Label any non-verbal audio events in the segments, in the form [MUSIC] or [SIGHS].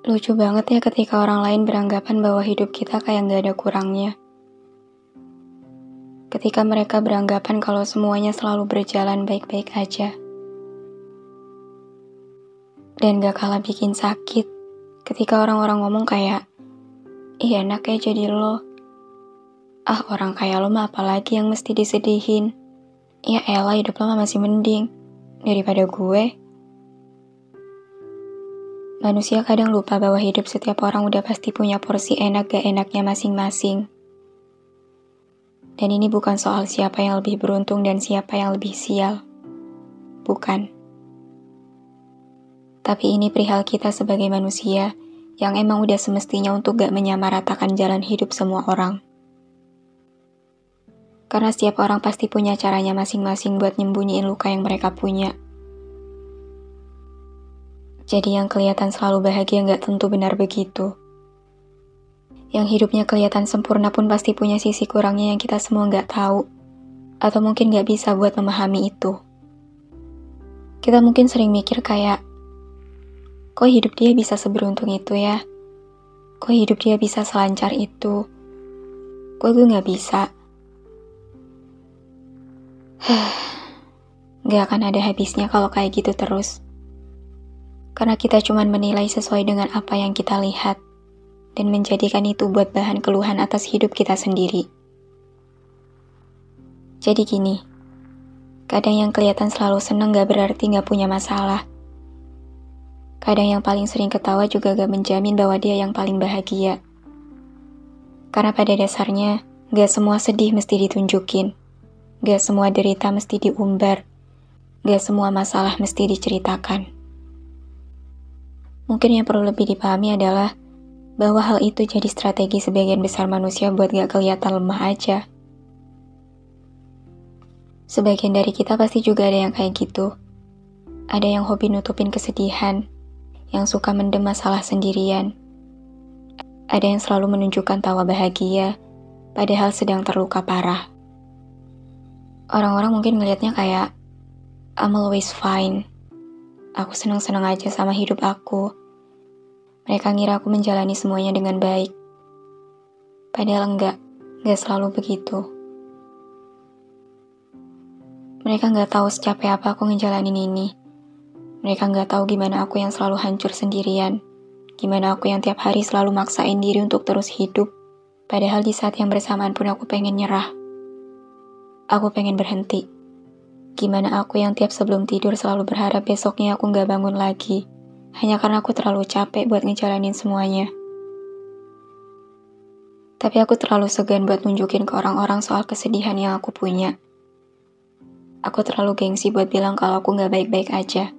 Lucu banget ya ketika orang lain beranggapan bahwa hidup kita kayak gak ada kurangnya. Ketika mereka beranggapan kalau semuanya selalu berjalan baik-baik aja. Dan gak kalah bikin sakit ketika orang-orang ngomong kayak, Ih enak ya jadi lo. Ah orang kayak lo mah apalagi yang mesti disedihin. Ya elah hidup lo masih mending daripada gue. Manusia kadang lupa bahwa hidup setiap orang udah pasti punya porsi enak gak enaknya masing-masing. Dan ini bukan soal siapa yang lebih beruntung dan siapa yang lebih sial. Bukan. Tapi ini perihal kita sebagai manusia yang emang udah semestinya untuk gak menyamaratakan jalan hidup semua orang. Karena setiap orang pasti punya caranya masing-masing buat nyembunyiin luka yang mereka punya. Jadi yang kelihatan selalu bahagia nggak tentu benar begitu. Yang hidupnya kelihatan sempurna pun pasti punya sisi kurangnya yang kita semua nggak tahu. Atau mungkin nggak bisa buat memahami itu. Kita mungkin sering mikir kayak, kok hidup dia bisa seberuntung itu ya? Kok hidup dia bisa selancar itu? Kok gue nggak bisa? [SIGHS] Gak akan ada habisnya kalau kayak gitu terus karena kita cuma menilai sesuai dengan apa yang kita lihat dan menjadikan itu buat bahan keluhan atas hidup kita sendiri. Jadi gini, kadang yang kelihatan selalu seneng gak berarti gak punya masalah. Kadang yang paling sering ketawa juga gak menjamin bahwa dia yang paling bahagia. Karena pada dasarnya, gak semua sedih mesti ditunjukin. Gak semua derita mesti diumbar. Gak semua masalah mesti diceritakan. Mungkin yang perlu lebih dipahami adalah bahwa hal itu jadi strategi sebagian besar manusia buat gak kelihatan lemah aja. Sebagian dari kita pasti juga ada yang kayak gitu. Ada yang hobi nutupin kesedihan, yang suka mendem masalah sendirian. Ada yang selalu menunjukkan tawa bahagia, padahal sedang terluka parah. Orang-orang mungkin ngelihatnya kayak, I'm always fine. Aku senang-senang aja sama hidup aku. Mereka ngira aku menjalani semuanya dengan baik. Padahal enggak, enggak selalu begitu. Mereka nggak tahu secapek apa aku ngejalanin ini. Mereka nggak tahu gimana aku yang selalu hancur sendirian. Gimana aku yang tiap hari selalu maksain diri untuk terus hidup. Padahal di saat yang bersamaan pun aku pengen nyerah. Aku pengen berhenti. Gimana aku yang tiap sebelum tidur selalu berharap besoknya aku nggak bangun lagi hanya karena aku terlalu capek buat ngejalanin semuanya. Tapi aku terlalu segan buat nunjukin ke orang-orang soal kesedihan yang aku punya. Aku terlalu gengsi buat bilang kalau aku gak baik-baik aja.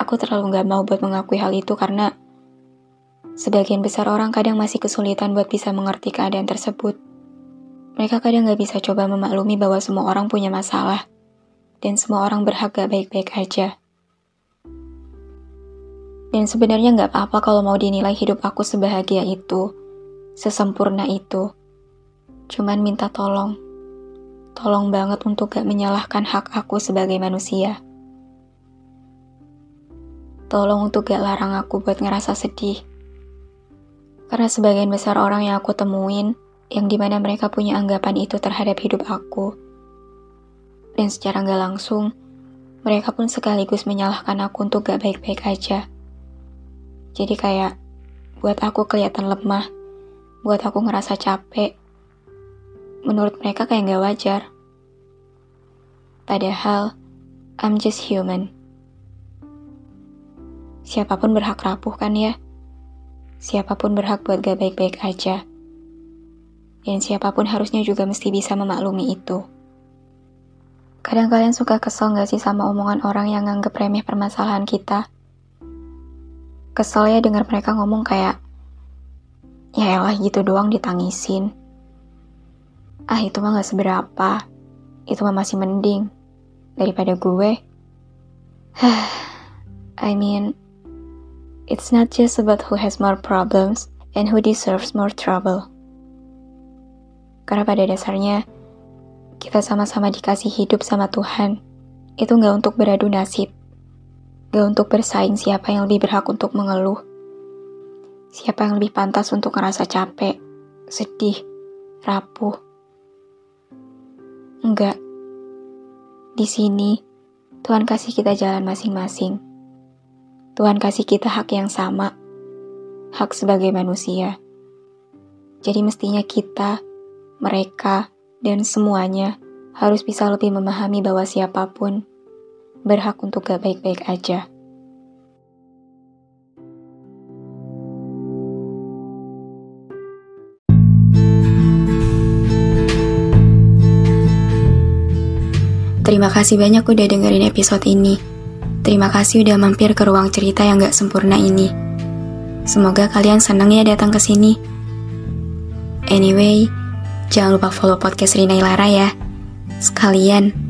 Aku terlalu gak mau buat mengakui hal itu karena sebagian besar orang kadang masih kesulitan buat bisa mengerti keadaan tersebut. Mereka kadang gak bisa coba memaklumi bahwa semua orang punya masalah dan semua orang berhak gak baik-baik aja. Dan sebenarnya nggak apa-apa kalau mau dinilai hidup aku sebahagia itu, sesempurna itu. Cuman minta tolong. Tolong banget untuk gak menyalahkan hak aku sebagai manusia. tolong untuk gak larang aku buat ngerasa sedih. Karena sebagian besar orang yang aku temuin, yang di mana mereka punya anggapan itu terhadap hidup aku. Dan secara gak langsung, mereka pun sekaligus menyalahkan aku untuk gak baik-baik aja. Jadi kayak, buat aku kelihatan lemah, buat aku ngerasa capek. Menurut mereka kayak gak wajar. Padahal, I'm just human. Siapa pun berhak rapuh kan ya? Siapa pun berhak buat gak baik-baik aja. Dan siapa pun harusnya juga mesti bisa memaklumi itu. Kadang kalian suka kesel gak sih sama omongan orang yang nganggep remeh permasalahan kita? Kesel ya dengar mereka ngomong kayak, ya elah gitu doang ditangisin. Ah itu mah gak seberapa, itu mah masih mending daripada gue. [SIGHS] I mean, it's not just about who has more problems and who deserves more trouble. Karena pada dasarnya, kita sama-sama dikasih hidup sama Tuhan. Itu nggak untuk beradu nasib. Gak untuk bersaing siapa yang lebih berhak untuk mengeluh. Siapa yang lebih pantas untuk ngerasa capek, sedih, rapuh. Enggak. Di sini, Tuhan kasih kita jalan masing-masing. Tuhan kasih kita hak yang sama, hak sebagai manusia. Jadi mestinya kita, mereka, dan semuanya harus bisa lebih memahami bahwa siapa pun berhak untuk gak baik-baik aja. Terima kasih banyak udah dengerin episode ini. Terima kasih udah mampir ke ruang cerita yang gak sempurna ini. Semoga kalian seneng ya datang ke sini. Anyway, jangan lupa follow podcast Rina Ilara ya. Sekalian,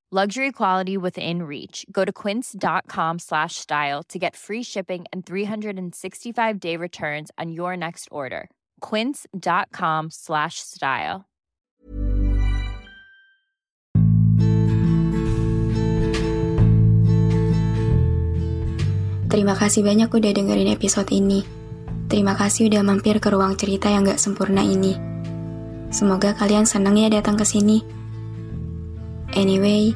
luxury quality within reach go to quince.com slash style to get free shipping and 365 day returns on your next order quince.com slash style Terima kasih banyak udah dengerin episode ini. Terima kasih udah mampir ke ruang cerita yang gak sempurna ini. Semoga kalian seneng ya datang ke sini. Anyway,